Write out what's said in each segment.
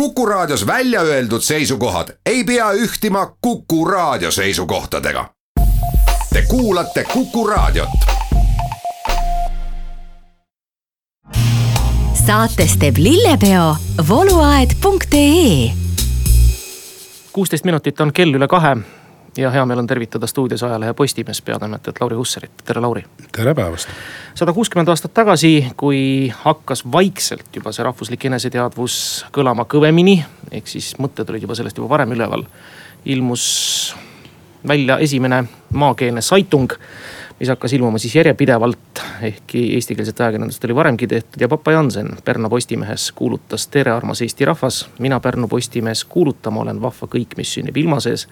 Kuku Raadios välja öeldud seisukohad ei pea ühtima Kuku Raadio seisukohtadega. Te kuulate Kuku Raadiot. saates teeb lillepeo voluaed.ee kuusteist minutit on kell üle kahe ja hea meel on tervitada stuudios ajalehe Postimees peatoimetajat Lauri Hussarit, tere Lauri. tere päevast. sada kuuskümmend aastat tagasi, kui hakkas vaikselt juba see rahvuslik eneseteadvus kõlama kõvemini, ehk siis mõtted olid juba sellest juba varem üleval. ilmus välja esimene maakeelne saitung, mis hakkas ilmuma siis järjepidevalt, ehkki eestikeelset ajakirjandust oli varemgi tehtud ja Papa Jansen Pärnu Postimehes kuulutas. tere, armas Eesti rahvas, mina Pärnu Postimees kuulutama olen vahva kõik, mis sünnib ilma sees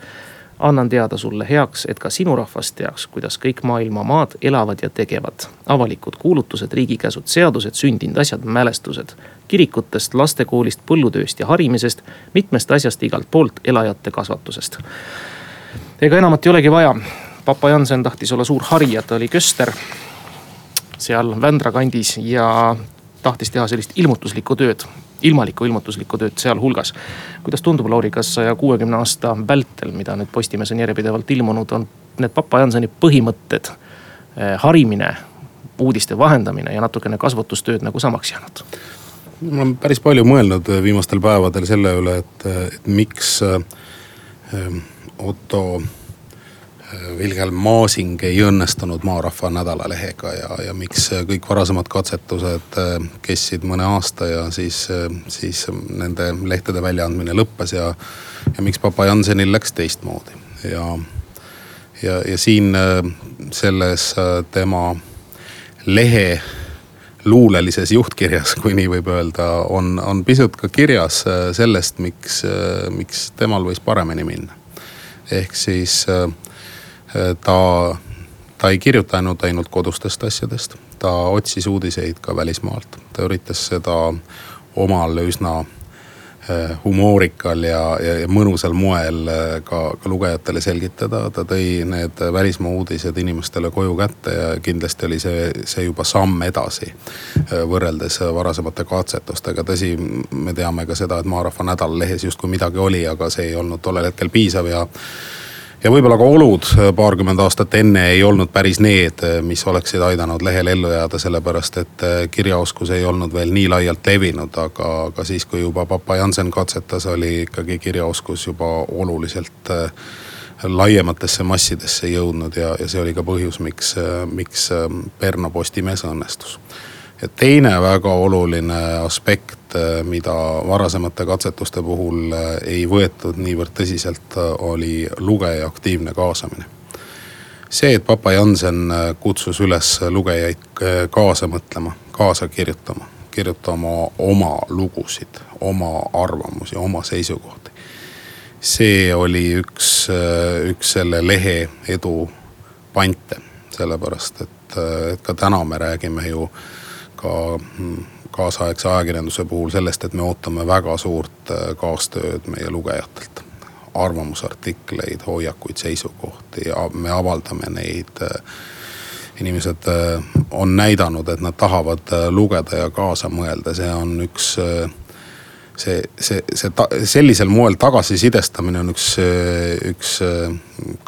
annan teada sulle heaks, et ka sinu rahvas teaks, kuidas kõik maailma maad elavad ja tegevad. avalikud kuulutused, riigikäsud, seadused, sündinud asjad, mälestused. kirikutest, lastekoolist, põllutööst ja harimisest, mitmest asjast igalt poolt, elajate kasvatusest. ega enamat ei olegi vaja. papa Jansen tahtis olla suur harija, ta oli köster seal Vändra kandis ja tahtis teha sellist ilmutuslikku tööd ilmalikku ilmutuslikku tööd sealhulgas. kuidas tundub, Lauri, kas saja kuuekümne aasta vältel, mida nüüd Postimees on järjepidevalt ilmunud, on need Papa Jansoni põhimõtted, eh, harimine, uudiste vahendamine ja natukene kasvatustööd nagu samaks jäänud? ma olen päris palju mõelnud eh, viimastel päevadel selle üle, et, et miks Otto Vilhelm Maasing ei õnnestunud Maarahva nädalalehega ja, ja miks kõik varasemad katsetused äh, kestsid mõne aasta ja siis, äh, siis nende lehtede väljaandmine lõppes ja. ja miks Papa Jansenil läks teistmoodi ja, ja, ja siin äh, selles tema lehe luulelises juhtkirjas, kui nii võib öelda, on, on pisut ka kirjas sellest, miks, miks temal võis paremini minna. ehk siis äh, ta, ta ei kirjuta ainult, kodustest asjadest, ta otsis uudiseid ka välismaalt, ta üritas seda omal üsna eh, humoorikal ja, ja, ja mõnusal moel eh, ka, ka lugejatele selgitada. ta tõi need välismaa uudised inimestele koju kätte ja kindlasti oli see, see juba samm edasi võrreldes varasemate katsetustega. tõsi, me teame ka seda, et Maarahva nädalalehes justkui midagi oli, aga see ei olnud tollel hetkel piisav ja ja võib-olla ka olud äh, paarkümmend aastat enne ei olnud päris need, äh, mis oleksid aidanud lehel ellu jääda, sellepärast et äh, kirjaoskus ei olnud veel nii laialt levinud, aga, aga siis, kui juba Papa Jansen katsetas, oli ikkagi kirjaoskus juba oluliselt laiematesse massidesse jõudnud ja, ja see oli ka põhjus, miks, miks Pärnu Postimees õnnestus ja teine väga oluline aspekt, eh, mida varasemate katsetuste puhul eh, ei võetud niivõrd tõsiselt, eh, oli lugeja aktiivne kaasamine. see, et Papa Jansen kutsus üles lugejaid kaasa mõtlema, kaasa kirjutama, kirjutama oma lugusid, oma arvamusi, oma seisukohti. see oli üks, üks selle lehe edu pante, sellepärast et, et ka täna me räägime ju ka mm, kaasaegse ajakirjanduse puhul sellest, et me ootame väga suurt äh, kaastööd meie lugejatelt. arvamusartikleid, hoiakuid, seisukohti ja me avaldame neid. Äh, inimesed äh, on näidanud, et nad tahavad lugeda ja kaasa mõelda, see on üks see, see, see ta, sellisel moel tagasisidestamine on üks, üks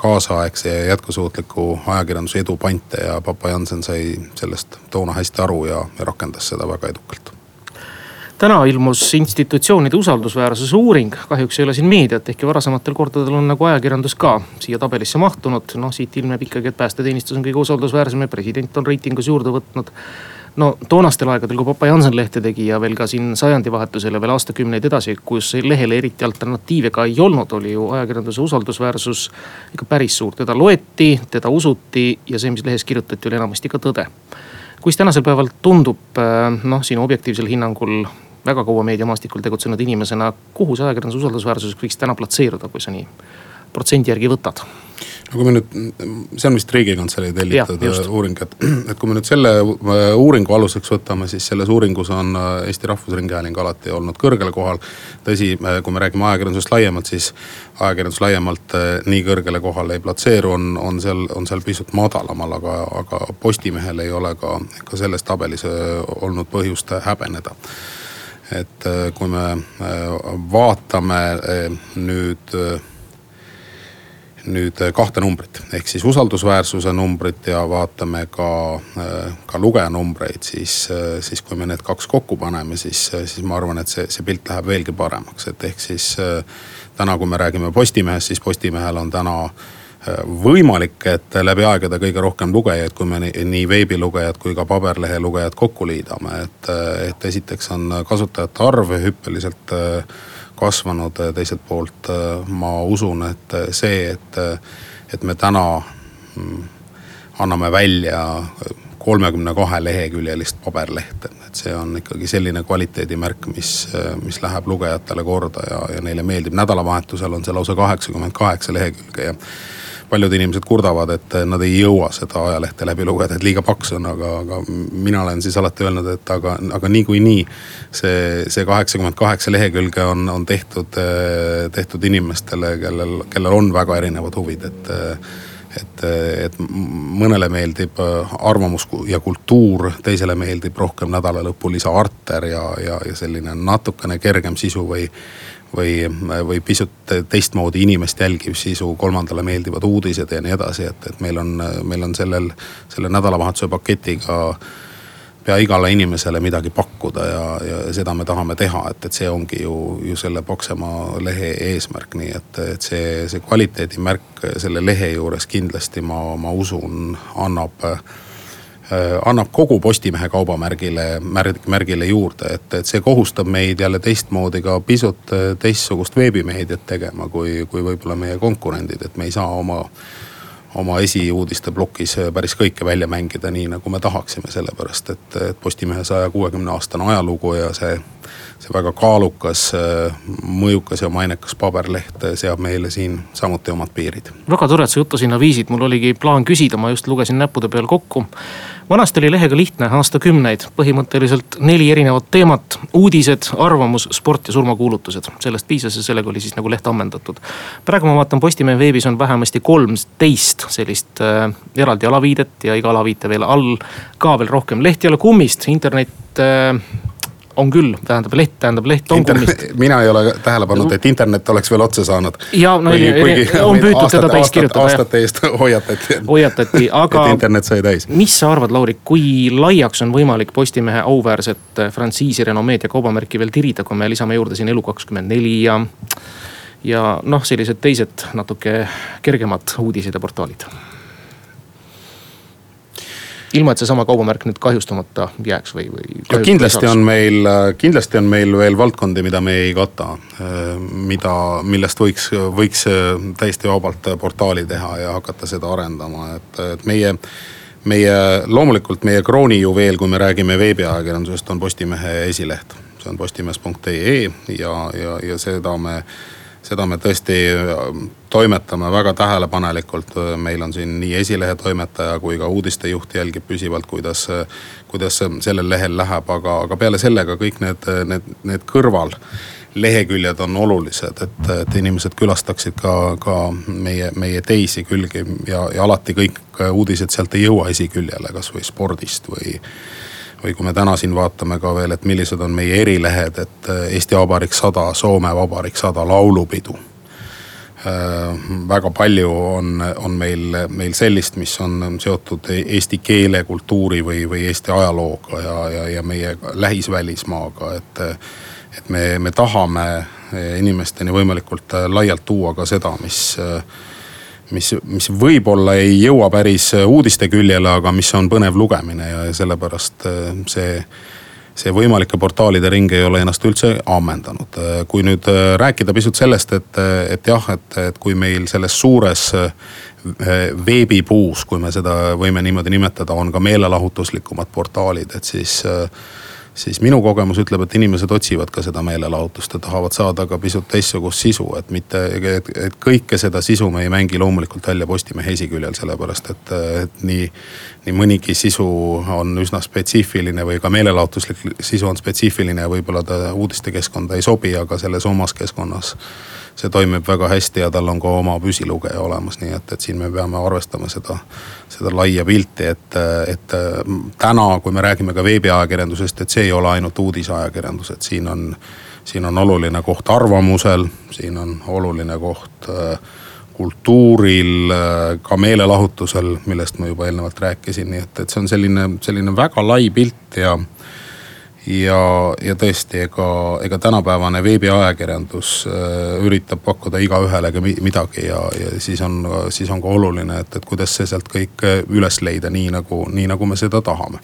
kaasaegse ja jätkusuutliku ajakirjanduse edu pante ja Papa Jansen sai sellest toona hästi aru ja, ja rakendas seda väga edukalt. Täna ilmus institutsioonide usaldusväärsuse uuring, kahjuks ei ole siin meediat, ehkki varasematel kordadel on nagu ajakirjandus ka siia tabelisse mahtunud. noh, siit ilmneb ikkagi, et päästeteenistus on kõige usaldusväärsem ja president on reitingus juurde võtnud no toonastel aegadel, kui Papa Jansen lehte tegi ja veel ka siin sajandivahetusel ja veel aastakümneid edasi, kus lehele eriti alternatiive ka ei olnud, oli ju ajakirjanduse usaldusväärsus ikka päris suur. teda loeti, teda usuti ja see, mis lehes kirjutati, oli enamasti ka tõde. kuis tänasel päeval tundub äh, noh, sinu objektiivsel hinnangul väga kaua meediamaastikul tegutsenud inimesena, kuhu see ajakirjanduse usaldusväärsus võiks täna platseeruda, kui sa nii protsendi järgi võtad? Kui me nüüd, see on vist riigikantselei tellitud ja, äh, uuring, et, et kui me nüüd selle äh, uuringu aluseks võtame, siis selles uuringus on äh, Eesti Rahvusringhääling alati olnud kõrgel kohal. tõsi, kui me räägime ajakirjandusest laiemalt, siis ajakirjandus laiemalt nii kõrgele kohale ei platseeru, on, on seal, on seal pisut madalamal, aga, aga Postimehel ei ole ka, ka selles tabelis olnud põhjust häbeneda et kui me vaatame nüüd nüüd kahte numbrit, ehk siis usaldusväärsuse numbrit ja vaatame ka, ka lugejanumbreid, siis, siis kui me need kaks kokku paneme, siis, siis ma arvan, et see, see pilt läheb veelgi paremaks, et ehk siis täna, kui me räägime Postimehest, siis Postimehel on täna võimalik, et läbi aegade kõige rohkem lugejaid, kui me nii, veebilugejad kui ka paberlehe lugejad kokku liidame, et, et esiteks on kasutajate arv hüppeliselt kasvanud, teiselt poolt ma usun, et see, et, et me täna mm, anname välja kolmekümne kahe leheküljelist paberlehte. et see on ikkagi selline kvaliteedimärk, mis, mis läheb lugejatele korda ja, ja neile meeldib. nädalavahetusel on see lausa kaheksakümmend kaheksa lehekülge ja paljud inimesed kurdavad, et nad ei jõua seda ajalehte läbi lugeda, et liiga paks on, aga, aga mina olen siis alati öelnud, et aga, aga niikuinii see, see kaheksakümmend kaheksa lehekülge on, on tehtud, tehtud inimestele, kellel, kellel on väga erinevad huvid, et et, et mõnele meeldib arvamus ja kultuur, teisele meeldib rohkem nädala lõpul isa arter ja, ja, ja selline natukene kergem sisu või või, või pisut teistmoodi inimest jälgiv sisu, kolmandale meeldivad uudised ja nii edasi, et, et meil on, meil on sellel, selle nädalavahetuse paketiga pea igale inimesele midagi pakkuda ja, ja seda me tahame teha, et, et see ongi ju, ju selle Paksemaa lehe eesmärk, nii et, et see, see kvaliteedimärk selle lehe juures kindlasti ma, ma usun, annab Äh, annab kogu Postimehe kaubamärgile, märg, märgile juurde, et, et see kohustab meid jälle teistmoodi ka pisut äh, teistsugust veebimeediat tegema, kui, kui võib-olla meie konkurendid, et me ei saa oma oma esiuudiste plokis äh, päris kõike välja mängida, nii nagu me tahaksime, sellepärast et, et Postimehe saja kuuekümne aastane ajalugu ja see see väga kaalukas, mõjukas ja mainekas paberleht seab meile siin samuti omad piirid. väga tore, et sa juttu sinna viisid, mul oligi plaan küsida, ma just lugesin näppude peal kokku. vanasti oli lehega lihtne aastakümneid, põhimõtteliselt neli erinevat teemat, uudised, arvamus, sport ja surmakuulutused. sellest piisas ja sellega oli siis nagu leht ammendatud. praegu ma vaatan Postimehe veebis on vähemasti kolmteist sellist äh, eraldi alaviidet ja iga alaviite veel all ka veel rohkem. leht ei ole kummist, internet äh, on küll, tähendab leht, tähendab leht on kummist. mina ei ole tähele pannud, et internet oleks veel otsa saanud. ja no kuigi, kuigi on püütud aastate, teda täis kirjutada. aastate eest hoiatati. hoiatati, aga. et internet sai täis. mis sa arvad, Lauri, kui laiaks on võimalik Postimehe auväärset frantsiisi renomeed ja kaubamärki veel tirida, kui me lisame juurde siin Elu24 ja. ja noh, sellised teised natuke kergemad uudised ja portaalid ilma, et seesama kaubamärk nüüd kahjustamata jääks või, või. kindlasti on meil, kindlasti on meil veel valdkondi, mida me ei kata. mida, millest võiks, võiks täiesti vabalt portaali teha ja hakata seda arendama, et, et meie meie, loomulikult meie kroonijuveel, kui me räägime veebiajakirjandusest, on Postimehe esileht. see on postimees.ee ja, ja, ja seda me seda me tõesti toimetame väga tähelepanelikult, meil on siin nii esilehe toimetaja kui ka uudistejuht jälgib püsivalt, kuidas, kuidas sellel lehel läheb, aga, aga peale selle ka kõik need, need, need kõrval leheküljed on olulised, et, et inimesed külastaksid ka, ka meie, meie teisi külgi ja, ja alati kõik uudised sealt ei jõua esiküljele, kasvõi spordist või või kui me täna siin vaatame ka veel, et millised on meie erilehed, et Eesti Vabariik sada, Soome Vabariik sada laulupidu väga palju on, on meil, meil sellist, mis on seotud eesti keele, kultuuri või, või Eesti ajalooga ja, ja, ja meie lähisvälismaaga, et. et me, me tahame inimesteni võimalikult laialt tuua ka seda, mis mis, mis võib-olla ei jõua päris uudiste küljele, aga mis on põnev lugemine ja sellepärast äh, see see võimalike portaalide ring ei ole ennast üldse ammendanud. Äh, kui nüüd äh, rääkida pisut sellest, et, et jah, et, et kui meil selles suures veebipuus, kui me seda võime niimoodi nimetada, on ka meelelahutuslikumad portaalid, et siis siis minu kogemus ütleb, et inimesed otsivad ka seda meelelahutust ja tahavad saada ka pisut teistsugust sisu, et mitte, et, et kõike seda sisu me ei mängi loomulikult välja Postimehe esiküljel, sellepärast et, et nii. Nii mõnigi sisu on üsna spetsiifiline või ka meelelahutuslik sisu on spetsiifiline ja võib-olla ta uudistekeskkonda ei sobi, aga selles omas keskkonnas see toimib väga hästi ja tal on ka oma püsilugeja olemas, nii et, et siin me peame arvestama seda, seda laia pilti, et, et täna, kui me räägime ka veebiajakirjandusest, et see ei ole ainult uudisajakirjandus, et siin on, siin on oluline koht arvamusel, siin on oluline koht äh, kultuuril, äh, ka meelelahutusel, millest ma juba eelnevalt rääkisin, nii et, et see on selline, selline väga lai pilt ja ja, ja tõesti, ega, ega tänapäevane veebiajakirjandus äh, üritab pakkuda igaühele ka midagi ja, ja siis on, siis on ka oluline, et, et kuidas see sealt kõik üles leida, nii nagu, nii nagu me seda tahame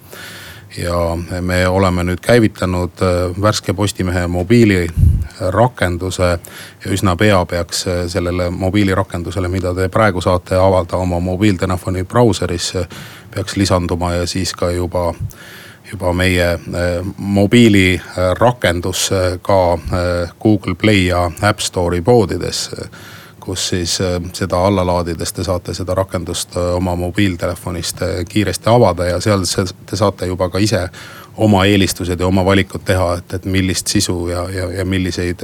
ja me oleme nüüd käivitanud äh, värske Postimehe mobiilirakenduse ja üsna pea peaks äh, sellele mobiilirakendusele, mida te praegu saate avada oma mobiiltelefoni brauseris, peaks lisanduma ja siis ka juba juba meie äh, mobiilirakendus äh, ka äh, Google Play ja App Store'i poodides kus siis seda alla laadides te saate seda rakendust oma mobiiltelefonist kiiresti avada ja seal te saate juba ka ise oma eelistused ja oma valikud teha, et, et millist sisu ja, ja, ja milliseid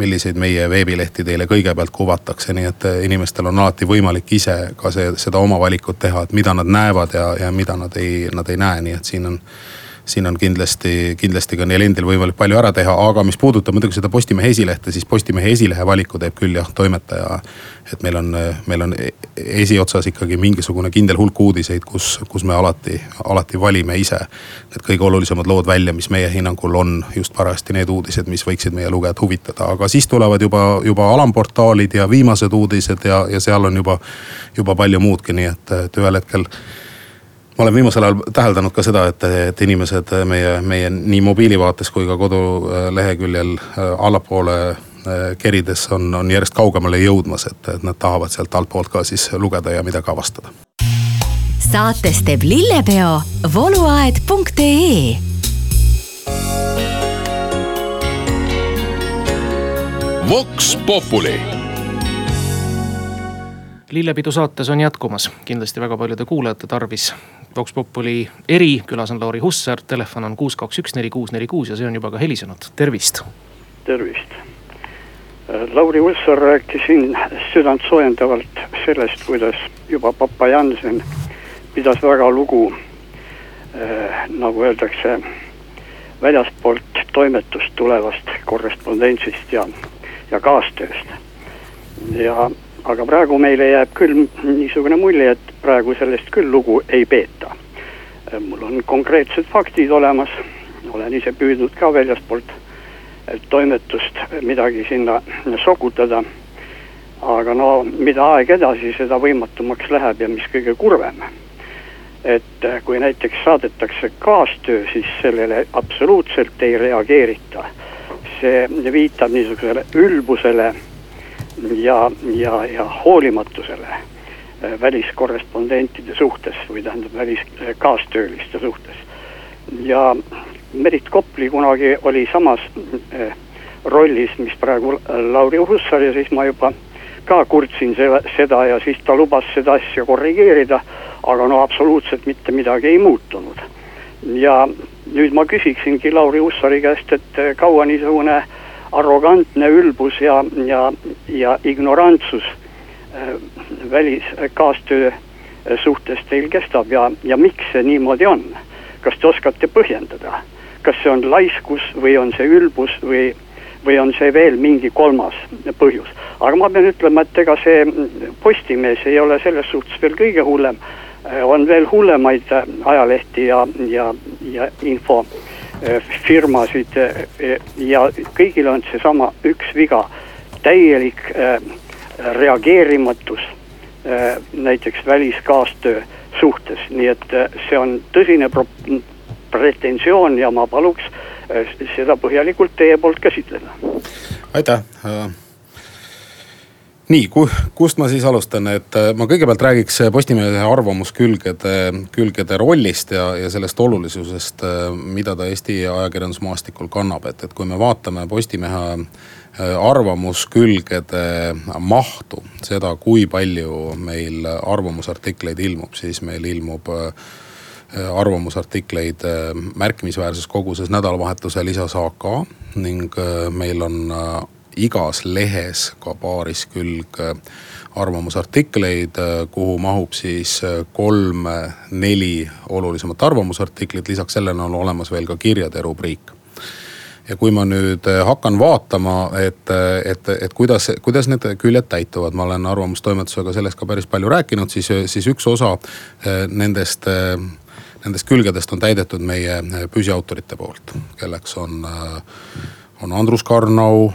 milliseid meie veebilehti teile kõigepealt kuvatakse, nii et inimestel on alati võimalik ise ka see, seda oma valikut teha, et mida nad näevad ja, ja mida nad ei, nad ei näe, nii et siin on siin on kindlasti, kindlasti ka neil endil võimalik palju ära teha, aga mis puudutab muidugi seda Postimehe esilehte, siis Postimehe esilehe valiku teeb küll jah toimetaja. et meil on, meil on esiotsas ikkagi mingisugune kindel hulk uudiseid, kus, kus me alati, alati valime ise. Need kõige olulisemad lood välja, mis meie hinnangul on just parajasti need uudised, mis võiksid meie lugejat huvitada, aga siis tulevad juba, juba alamportaalid ja viimased uudised ja, ja seal on juba, juba palju muudki, nii et, et ühel hetkel ma olen viimasel ajal täheldanud ka seda, et, et inimesed meie, meie nii mobiilivaates kui ka koduleheküljel äh, allapoole äh, kerides on, on järjest kaugemale jõudmas, et, et nad tahavad sealt altpoolt ka siis lugeda ja midagi avastada. saates teeb lillepeo voluaed.ee Vox Populi lillepidu saates on jätkumas kindlasti väga paljude kuulajate tarvis. Vox Populi eri, külas on Lauri Hussar, telefon on kuus, kaks, üks, neli, kuus, neli, kuus ja see on juba ka helisenud, tervist. tervist. Lauri Hussar rääkis siin südantsoojendavalt sellest, kuidas juba papa Jansen pidas väga lugu äh,, nagu öeldakse, väljastpoolt toimetust tulevast korrespondentsist ja, ja kaastööst. ja aga praegu meile jääb küll niisugune mulje, et praegu sellest küll lugu ei peeta. mul on konkreetsed faktid olemas, olen ise püüdnud ka väljastpoolt toimetust midagi sinna sokutada. aga no mida aeg edasi, seda võimatumaks läheb ja mis kõige kurvem. et kui näiteks saadetakse kaastöö, siis sellele absoluutselt ei reageerita. see viitab niisugusele ülbusele ja, ja, ja hoolimatusele äh, väliskorrespondentide suhtes või tähendab väliskaastööliste äh, suhtes. ja Merit Kopli kunagi oli samas äh, rollis, mis praegu Lauri Hussar ja siis ma juba ka kurtsin selle, seda ja siis ta lubas seda asja korrigeerida, aga no absoluutselt mitte midagi ei muutunud. ja nüüd ma küsiksingi Lauri Hussari käest, et kaua niisugune äh, arrogantne ülbus ja, ja, ja ignorantsus äh, väliskaastöö äh, suhtes teil kestab ja, ja miks see niimoodi on? kas te oskate põhjendada, kas see on laiskus või on see ülbus või, või on see veel mingi kolmas põhjus? aga ma pean ütlema, et ega see Postimees ei ole selles suhtes veel kõige hullem, äh, on veel hullemaid ajalehti ja, ja, ja info firmasid eh, ja kõigil on seesama üks viga, täielik eh, reageerimatus näiteks väliskaastöö suhtes, nii et see on tõsine pro-, pretensioon ja ma paluks seda põhjalikult teie poolt käsitleda. aitäh nii, kust ma siis alustan, et äh, ma kõigepealt räägiks äh, Postimehe arvamuskülgede, külgede rollist ja, ja sellest olulisusest, äh, mida ta Eesti ajakirjandusmaastikul kannab, et, et kui me vaatame Postimehe arvamuskülgede mahtu, seda, kui palju meil arvamusartikleid ilmub, siis meil ilmub arvamusartikleid märkimisväärses koguses nädalavahetusel lisas AK ning meil on igas lehes ka paaris külg arvamusartikleid, kuhu mahub siis kolm-neli olulisemat arvamusartiklit, lisaks sellele on olemas veel ka kirjade rubriik. Ja kui ma nüüd hakkan vaatama, et, et, et kuidas, kuidas need küljed täituvad, ma olen arvamustoimetusega sellest ka päris palju rääkinud, siis, siis üks osa nendest nendest külgedest on täidetud meie püsiautorite poolt, kelleks on on Andrus Karnau,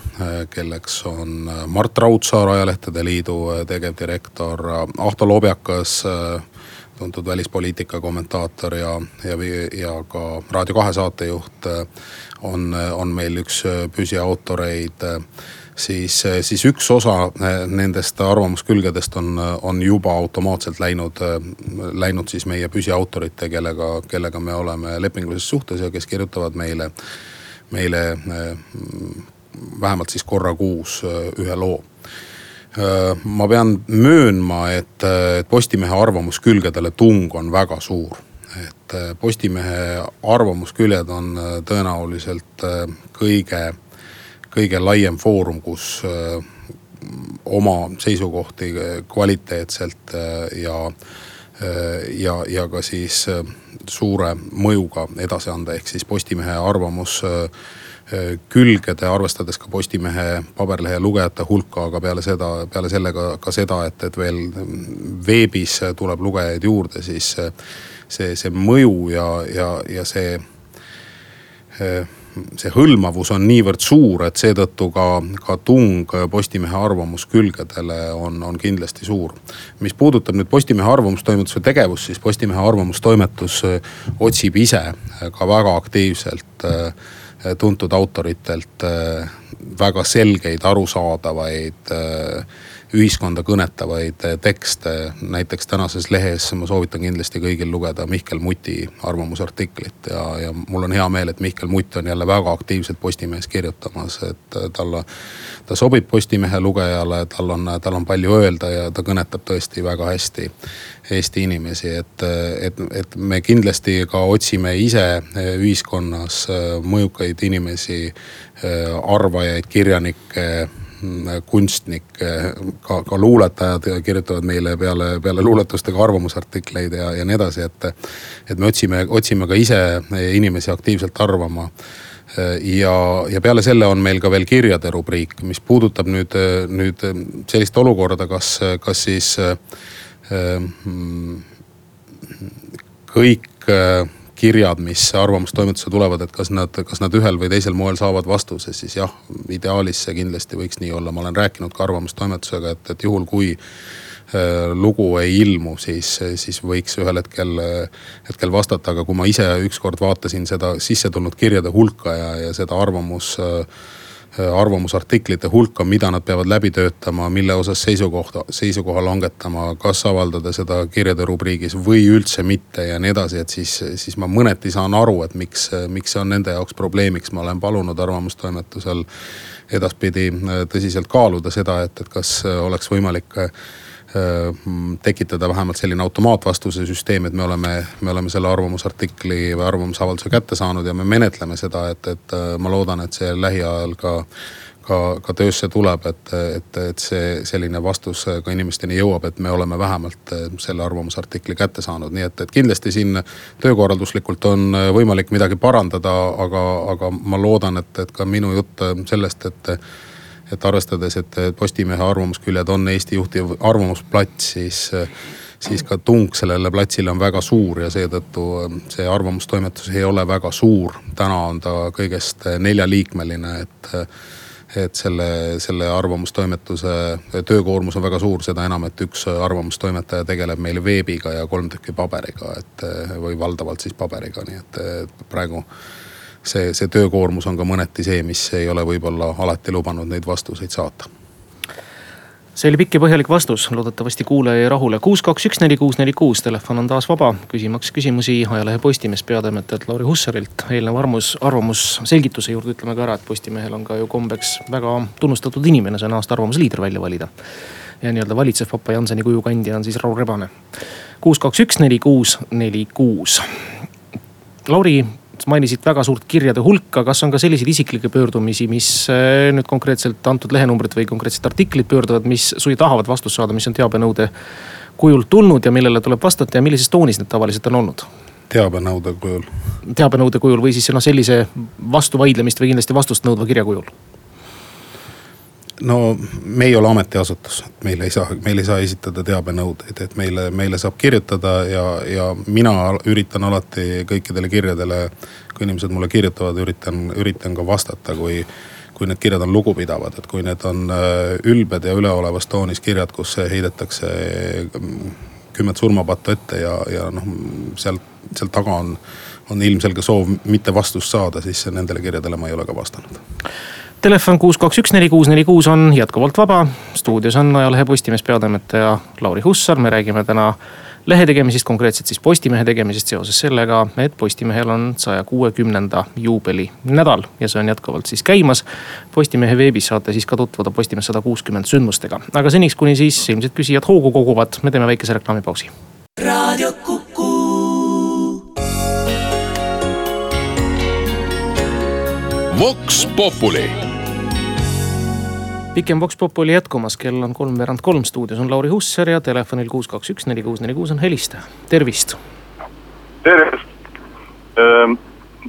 kelleks on Mart Raudsaar, Ajalehtede Liidu tegevdirektor, Ahto Lobjakas, tuntud välispoliitika kommentaator ja, ja, ja ka Raadio kahe saatejuht on, on meil üks püsiautoreid siis, siis üks osa nendest arvamuskülgedest on, on juba automaatselt läinud, läinud siis meie püsiautorite, kellega, kellega me oleme lepingulises suhtes ja kes kirjutavad meile meile äh, vähemalt siis korra kuus äh, ühe loo äh, ma pean möönma, et Postimehe arvamuskülgedele tung on väga suur. et Postimehe arvamusküljed on tõenäoliselt kõige, kõige laiem foorum, kus oma seisukohti kvaliteetselt ja, ja, ja ka siis suure mõjuga edasi anda, ehk siis Postimehe arvamus külgede, arvestades ka Postimehe paberlehe lugejate hulka, aga peale seda, peale selle ka, seda, et, et veel veebis tuleb lugejaid juurde, siis see, see mõju ja, ja, ja see see hõlmavus on niivõrd suur, et seetõttu ka, ka tung Postimehe arvamuskülgedele on, on kindlasti suur. mis puudutab nüüd Postimehe arvamustoimetuse tegevust, siis Postimehe arvamustoimetus otsib ise ka väga aktiivselt tuntud autoritelt väga selgeid, arusaadavaid ühiskonda kõnetavaid tekste. näiteks tänases lehes ma soovitan kindlasti kõigil lugeda Mihkel Muti arvamusartiklit ja, ja mul on hea meel, et Mihkel Mutt on jälle väga aktiivselt Postimehes kirjutamas, et tal, ta sobib Postimehe lugejale, tal on, tal on palju öelda ja ta kõnetab tõesti väga hästi Eesti inimesi, et, et, et me kindlasti ka otsime ise ühiskonnas mõjukaid inimesi, arvajaid, kirjanikke kunstnikke, ka, ka luuletajad kirjutavad meile peale, peale luuletustega arvamusartikleid ja, ja nii edasi, et. et me otsime, otsime ka ise inimesi aktiivselt arvama. ja, ja peale selle on meil ka veel kirjade rubriik, mis puudutab nüüd, nüüd sellist olukorda, kas, kas siis kõik kirjad, mis arvamustoimetusse tulevad, et kas nad, kas nad ühel või teisel moel saavad vastuse, siis jah, ideaalis see kindlasti võiks nii olla, ma olen rääkinud ka arvamustoimetusega, et, et juhul kui äh, lugu ei ilmu, siis, siis võiks ühel hetkel, hetkel vastata, aga kui ma ise ükskord vaatasin seda sisse tulnud kirjade hulka ja, ja seda arvamus äh, arvamusartiklite hulka, mida nad peavad läbi töötama, mille osas seisukohta, seisukoha langetama, kas avaldada seda kirjade rubriigis või üldse mitte ja nii edasi, et siis, siis ma mõneti saan aru, et miks, miks see on nende jaoks probleemiks, ma olen palunud arvamustoimetusel edaspidi äh, tõsiselt kaaluda seda, et, et kas oleks võimalik Äh, tekitada vähemalt selline automaatvastuse süsteem, et me oleme, me oleme selle arvamusartikli või arvamusavalduse kätte saanud ja me menetleme seda, et, et äh, ma loodan, et see lähiajal ka ka, ka töösse tuleb, et, et, et see selline vastus ka inimesteni jõuab, et me oleme vähemalt äh, selle arvamusartikli kätte saanud, nii et, et kindlasti siin töökorralduslikult on võimalik midagi parandada, aga, aga ma loodan, et, et ka minu jutt sellest, et et arvestades, et Postimehe arvamusküljed on Eesti juhtiv arvamusplats, siis, siis ka tung sellele platsile on väga suur ja seetõttu see arvamustoimetus ei ole väga suur. täna on ta kõigest neljaliikmeline, et, et selle, selle arvamustoimetuse töökoormus on väga suur, seda enam, et üks arvamustoimetaja tegeleb meil veebiga ja kolm tükki paberiga, et või valdavalt siis paberiga, nii et praegu see, see töökoormus on ka mõneti see, mis ei ole võib-olla alati lubanud neid vastuseid saata see oli pikk ja põhjalik vastus, loodetavasti kuulaja jäi rahule. kuus, kaks, üks, neli, kuus, neli, kuus, telefon on taas vaba, küsimaks küsimusi ajalehe Postimees peatoimetajalt Lauri Hussarilt. eelnev arvamus, arvamusselgituse juurde ütleme ka ära, et Postimehel on ka ju kombeks väga tunnustatud inimene, see aasta arvamusliider välja valida. ja nii-öelda valitsev Papa Janseni kuju kandja on siis Raul Rebane. kuus, kaks, üks, neli, kuus, neli, kuus. Lauri mainisid väga suurt kirjade hulka, kas on ka selliseid isiklikke pöördumisi, mis äh, nüüd konkreetselt antud lehenumbrit või konkreetset artiklit pöörduvad, mis suisa tahavad vastust saada, mis on teabenõude kujul tulnud ja millele tuleb vastata ja millises toonis need tavaliselt on olnud? teabenõude kujul. teabenõude kujul või siis noh, sellise vastuvaidlemist või kindlasti vastust nõudva kirja kujul no me ei ole ametiasutus, meil ei saa, meil ei saa esitada teabenõudeid, et meile, meile saab kirjutada ja, ja mina üritan alati kõikidele kirjadele, kui inimesed mulle kirjutavad, üritan, üritan ka vastata, kui kui need kirjad on lugupidavad, et kui need on äh, ülbed ja üleolevas toonis kirjad, kus heidetakse mm, kümmet surmapattu ette ja, ja noh, sealt, sealt taga on, on ilmselge soov mitte vastust saada, siis nendele kirjadele ma ei ole ka vastanud Telefon kuus, kaks, üks, neli, kuus, neli, kuus on jätkuvalt vaba. stuudios on ajalehe Postimees peatoimetaja Lauri Hussar, me räägime täna lehe tegemisest, konkreetselt siis Postimehe tegemisest seoses sellega, et Postimehel on saja kuuekümnenda juubeli nädal ja see on jätkuvalt siis käimas. Postimehe veebis saate siis ka tutvuda Postimees sada kuuskümmend sündmustega, aga seniks, kuni siis ilmselt küsijad hoogu koguvad, me teeme väikese reklaamipausi. raadio Kuku. Vox Populi pikem Vox Populi jätkumas, kell on kolmveerand kolm, stuudios on Lauri Hussar ja telefonil kuus, kaks, üks, neli, kuus, neli, kuus on helistaja, tervist. tervist ähm,.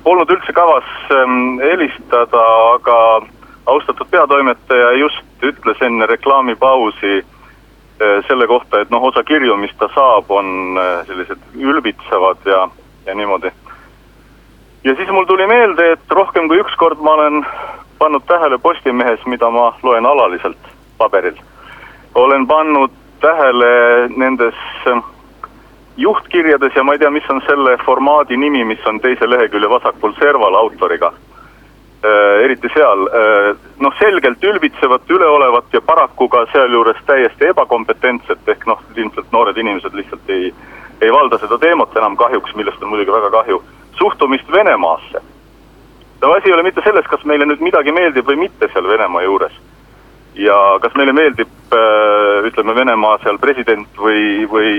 Polnud üldse kavas ähm, helistada, aga austatud peatoimetaja just ütles enne reklaamipausi äh, selle kohta, et noh, osa kirju, mis ta saab, on sellised ülbitsevad ja, ja niimoodi. ja siis mul tuli meelde, et rohkem kui üks kord ma olen pannud tähele Postimehes, mida ma loen alaliselt paberil. olen pannud tähele nendes ähm, juhtkirjades ja ma ei tea, mis on selle formaadi nimi, mis on teise lehekülje vasakul serval autoriga äh,. eriti seal äh,, noh selgelt ülbitsevat, üleolevat ja paraku ka sealjuures täiesti ebakompetentset, ehk noh, ilmselt noored inimesed lihtsalt ei, ei valda seda teemat enam kahjuks, millest on muidugi väga kahju, suhtumist Venemaasse no asi ei ole mitte selles, kas meile nüüd midagi meeldib või mitte seal Venemaa juures. ja kas meile meeldib äh, ütleme, Venemaa seal president või, või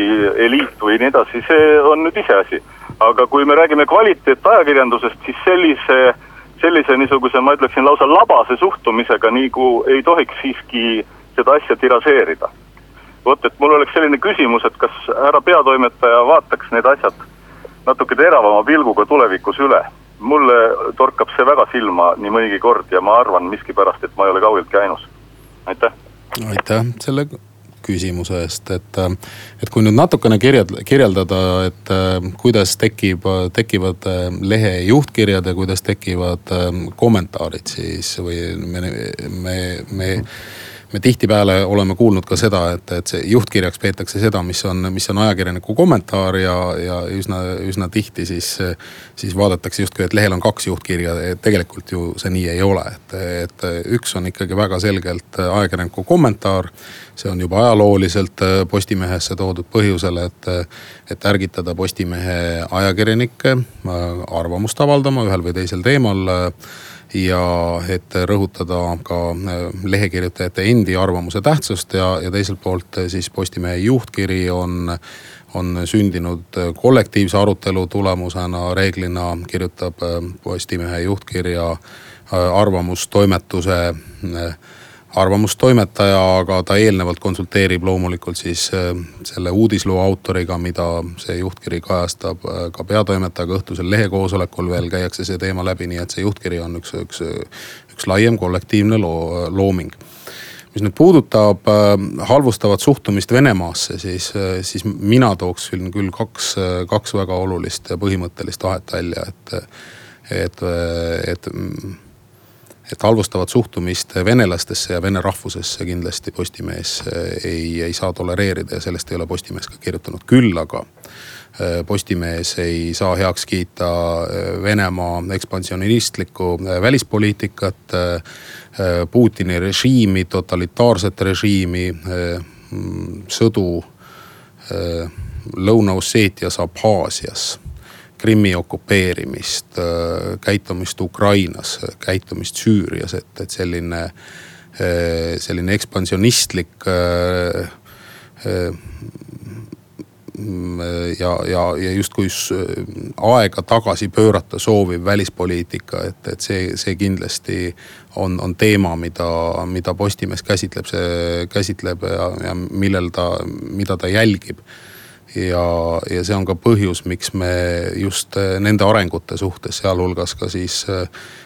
eliit või nii edasi, see on nüüd iseasi. aga kui me räägime kvaliteetajakirjandusest, siis sellise, sellise niisuguse, ma ütleksin lausa labase suhtumisega nagu ei tohiks siiski seda asja tiražeerida. vot, et mul oleks selline küsimus, et kas härra peatoimetaja vaataks need asjad natuke teravama pilguga tulevikus üle mulle torkab see väga silma nii mõnigi kord ja ma arvan miskipärast, et ma ei ole kaugeltki ainus. aitäh. aitäh selle küsimuse eest, et, et kui nüüd natukene kirjad, kirjeldada, et kuidas tekib, tekivad lehe juhtkirjad ja kuidas tekivad kommentaarid siis või me, me, me me tihtipeale oleme kuulnud ka seda, et, et see juhtkirjaks peetakse seda, mis on, mis on ajakirjaniku kommentaar ja, ja üsna, üsna tihti siis, siis vaadatakse justkui, et lehel on kaks juhtkirja. tegelikult ju see nii ei ole, et, et üks on ikkagi väga selgelt ajakirjaniku kommentaar. see on juba ajalooliselt Postimehesse toodud põhjusel, et, et ärgitada Postimehe ajakirjanikke arvamust avaldama ühel või teisel teemal ja et rõhutada ka äh, lehekirjutajate endi arvamuse tähtsust ja, ja teiselt poolt äh, siis Postimehe juhtkiri on on sündinud äh, kollektiivse arutelu tulemusena, reeglina kirjutab Postimehe juhtkirja arvamustoimetuse arvamustoimetaja, aga ta eelnevalt konsulteerib loomulikult siis äh, selle uudisloo autoriga, mida see juhtkiri kajastab äh, ka peatoimetajaga õhtusel lehekoosolekul veel käiakse see teema läbi, nii et see juhtkiri on üks, üks, üks laiem kollektiivne loo, looming. Mis nüüd puudutab äh, halvustavat suhtumist Venemaasse, siis, siis mina tooks küll, küll kaks, kaks väga olulist ja põhimõttelist vahet välja, et, et, et et halvustavat suhtumist venelastesse ja vene rahvusesse kindlasti Postimees eh, ei, ei saa tolereerida ja sellest ei ole Postimees ka kirjutanud, küll aga eh, Postimees ei saa heaks kiita eh, Venemaa ekspansionistlikku välispoliitikat, Putini režiimi, totalitaarset režiimi, mm, sõdu Lõuna-Osseetias, Abhaasias Krimmi okupeerimist, äh, käitumist Ukrainas, käitumist Süürias, et, et selline, äh, selline ekspansionistlik äh, ja, ja, ja justkui aega tagasi pöörata sooviv välispoliitika, et, et see, see kindlasti on, on teema, mida, mida Postimees käsitleb, see käsitleb ja, ja millel ta, mida ta jälgib ja, ja see on ka põhjus, miks me just nende arengute suhtes, sealhulgas ka siis,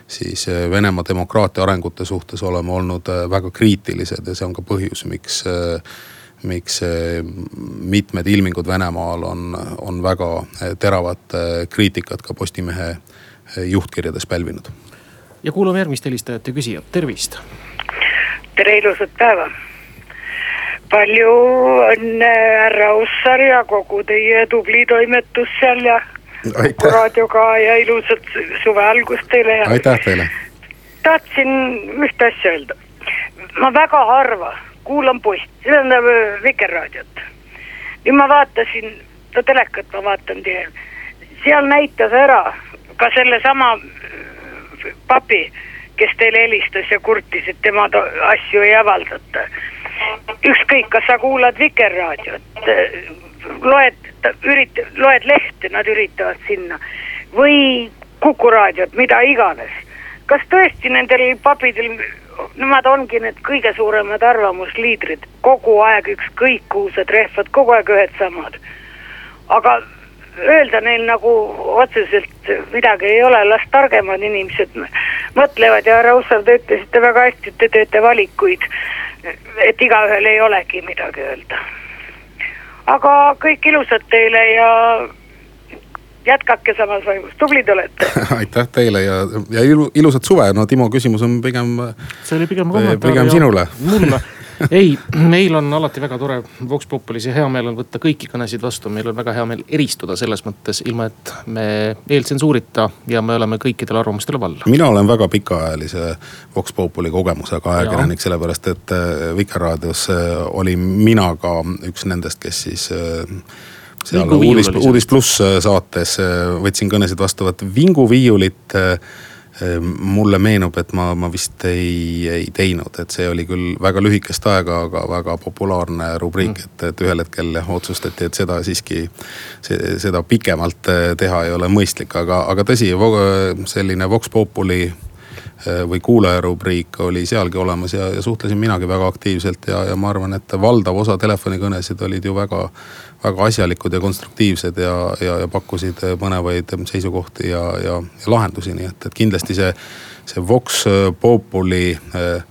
siis Venemaa demokraatia arengute suhtes oleme olnud väga kriitilised ja see on ka põhjus, miks miks mitmed ilmingud Venemaal on, on väga teravat kriitikat ka Postimehe juhtkirjades pälvinud. ja kuulame järgmist helistajat ja küsijat, tervist. tere, ilusat päeva palju õnne, härra Ussar ja kogu teie tubli toimetus seal ja Aitäh. raadioga ja ilusat suve algust teile ja. aitäh teile. tahtsin ühte asja öelda. ma väga harva kuulan post, tähendab Vikerraadiot. nüüd ma vaatasin, telekat ma vaatan tihedalt, seal näitas ära ka sellesama papi, kes teile helistas ja kurtis, et tema asju ei avaldata ükskõik, kas sa kuulad Vikerraadiot, loed, ürit-, loed lehte, nad üritavad sinna või Kuku raadiot, mida iganes. kas tõesti nendel papidel, nemad ongi need kõige suuremad arvamusliidrid, kogu aeg ükskõik kuhu sa trehvad, kogu aeg ühed samad. aga öelda neil nagu otseselt midagi ei ole, las targemad inimesed mõtlevad ja härra Ussar, te ütlesite väga hästi, et te teete valikuid et igaühel ei olegi midagi öelda. aga kõik ilusat teile ja jätkake samas vaimus, tublid olete aitäh teile ja, ja ilu, ilusat suve, no Timo küsimus on pigem. see oli pigem kommentaar. pigem sinule. mulle ei, meil on alati väga tore Vox Populis ja hea meel on võtta kõiki kõnesid vastu, meil on väga hea meel eristuda selles mõttes, ilma et me eeltsensuurita ja me oleme kõikidele arvamustele valla. mina olen väga pikaajalise Vox Populi kogemusega ajakirjanik, sellepärast et äh, Vikerraadios äh, olin mina ka üks nendest, kes siis äh, seal uudis, uudis pluss saates võtsin kõnesid vastu, vot vinguviiulit Ehm, mulle meenub, et ma, ma vist ei, ei teinud, et see oli küll väga lühikest aega, aga väga populaarne rubriik mm., et, et ühel hetkel otsustati, et seda siiski. seda pikemalt eh, teha ei ole mõistlik, aga, aga tõsi, selline Vox Populi eh, või kuulajarubriik oli sealgi olemas ja, ja suhtlesin minagi väga aktiivselt ja, ja ma arvan, et valdav osa telefonikõnesid olid ju väga väga asjalikud ja konstruktiivsed ja, ja, ja pakkusid põnevaid seisukohti ja, ja, ja lahendusi, nii et, et kindlasti see, see Vox Populi eh,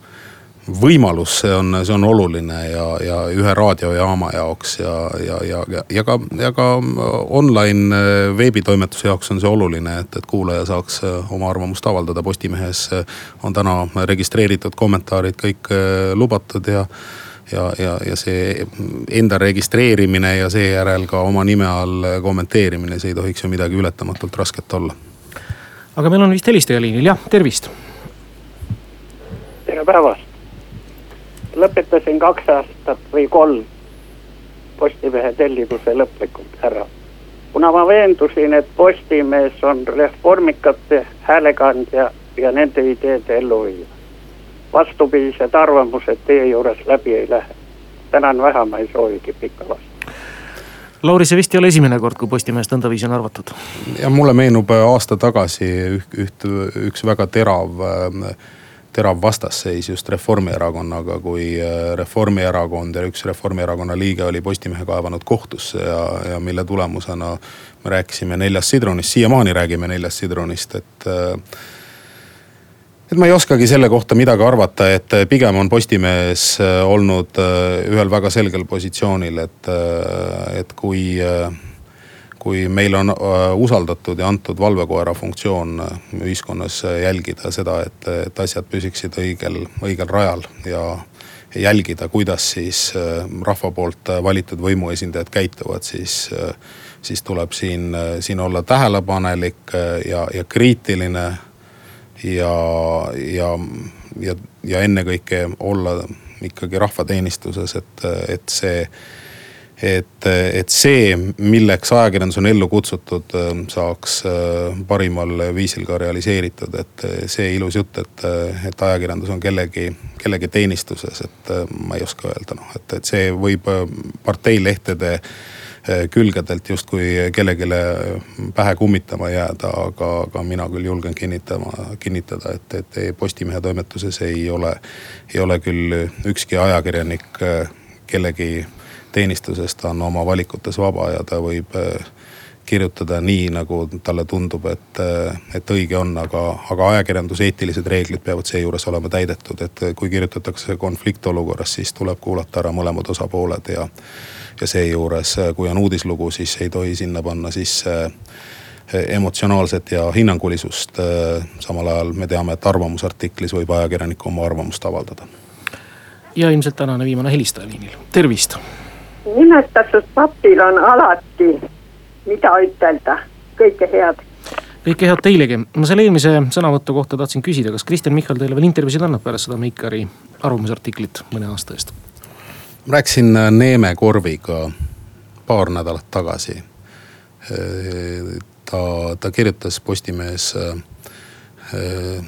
võimalus, see on, see on oluline ja, ja ühe raadiojaama jaoks ja, ja, ja, ja, ja ka, ja ka online eh, veebitoimetuse jaoks on see oluline, et, et kuulaja saaks eh, oma arvamust avaldada. Postimehes on täna registreeritud kommentaarid kõik lubatud ja ja, ja, ja see enda registreerimine ja seejärel ka oma nime all kommenteerimine, see ei tohiks ju midagi ületamatult rasket olla. aga meil on vist helistaja liinil, jah, tervist. tere päevast. lõpetasin kaks aastat või kolm Postimehe tellimuse lõplikult ära. kuna ma veendusin, et Postimees on reformikate häälekandja ja nende ideede elluviija vastupidised arvamused teie juures läbi ei lähe. tänan väga, ma ei soovigi pikka vastust. Lauri, see vist ei ole esimene kord, kui Postimehest nõndaviisi on arvatud. ja mulle meenub äh, aasta tagasi üht, üht, üks väga terav äh, terav vastasseis just Reformierakonnaga, kui äh, Reformierakond ja üks Reformierakonna liige oli Postimehe kaevanud kohtusse ja, ja mille tulemusena me rääkisime neljast sidrunist, siiamaani räägime neljast sidrunist, et et ma ei oskagi selle kohta midagi arvata, et pigem on Postimees äh, olnud äh, ühel väga selgel positsioonil, et, äh, et kui, kui meil on usaldatud ja antud valvekoera funktsioon ühiskonnas jälgida seda, et, et asjad püsiksid õigel, õigel rajal ja jälgida, kuidas siis rahva poolt valitud võimuesindajad käituvad, siis, siis tuleb siin, siin olla tähelepanelik ja, ja kriitiline ja, ja, ja, ja ennekõike olla ikkagi rahvateenistuses, et, et see et, et see, milleks ajakirjandus on ellu kutsutud, saaks parimal viisil ka realiseeritud, et see ilus jutt, et, et ajakirjandus on kellegi, kellegi teenistuses, et ma ei oska öelda, noh, et, et see võib parteilehtede külgedelt justkui kellelegi pähe kummitama jääda, aga, aga mina küll julgen kinnitama, kinnitada, et, et Postimehe toimetuses ei ole, ei ole küll ükski ajakirjanik kellegi teenistusest on oma valikutes vaba ja ta võib kirjutada nii, nagu talle tundub, et, et õige on, aga, aga ajakirjanduse eetilised reeglid peavad seejuures olema täidetud, et kui kirjutatakse konfliktolukorras, siis tuleb kuulata ära mõlemad osapooled ja. ja seejuures, kui on uudislugu, siis ei tohi sinna panna sisse emotsionaalset ja hinnangulisust. samal ajal me teame, et arvamusartiklis võib ajakirjanik oma arvamust avaldada. ja ilmselt tänane viimane helistaja liinil, tervist. nimetatud papil on alati mida ütelda, kõike head. kõike head teilegi, ma selle eelmise sõnavõtu kohta tahtsin küsida, kas Kristen Michal teile veel intervjuusid annab pärast seda Meikari arvamusartiklit mõne aasta eest? ma rääkisin äh, Neeme Korviga paar nädalat tagasi. Äh, ta, ta kirjutas Postimehes äh,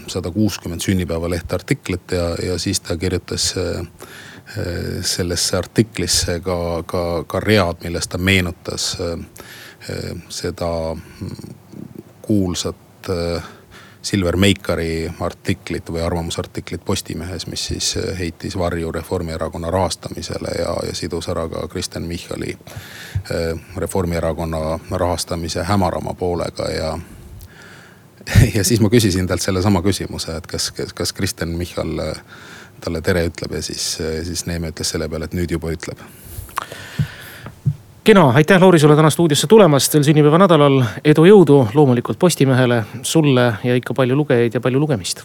sada kuuskümmend sünnipäeva lehtartiklit ja, ja siis ta kirjutas sellesse artiklisse ka, ka, ka read, milles ta meenutas seda kuulsat eh, Silver Meikari artiklit või arvamusartiklit Postimehes, mis siis eh, heitis varju Reformierakonna rahastamisele ja, ja sidus ära ka Kristen Michali Reformierakonna rahastamise hämarama poolega ja. ja siis ma küsisin talt sellesama küsimuse, et kas, kas, kas Kristen Michal talle tere ütleb ja siis, siis Neeme ütles selle peale, et nüüd juba ütleb kena, aitäh Lauri sulle täna stuudiosse tulemast veel sünnipäeva nädalal. edu, jõudu loomulikult Postimehele, sulle ja ikka palju lugejaid ja palju lugemist.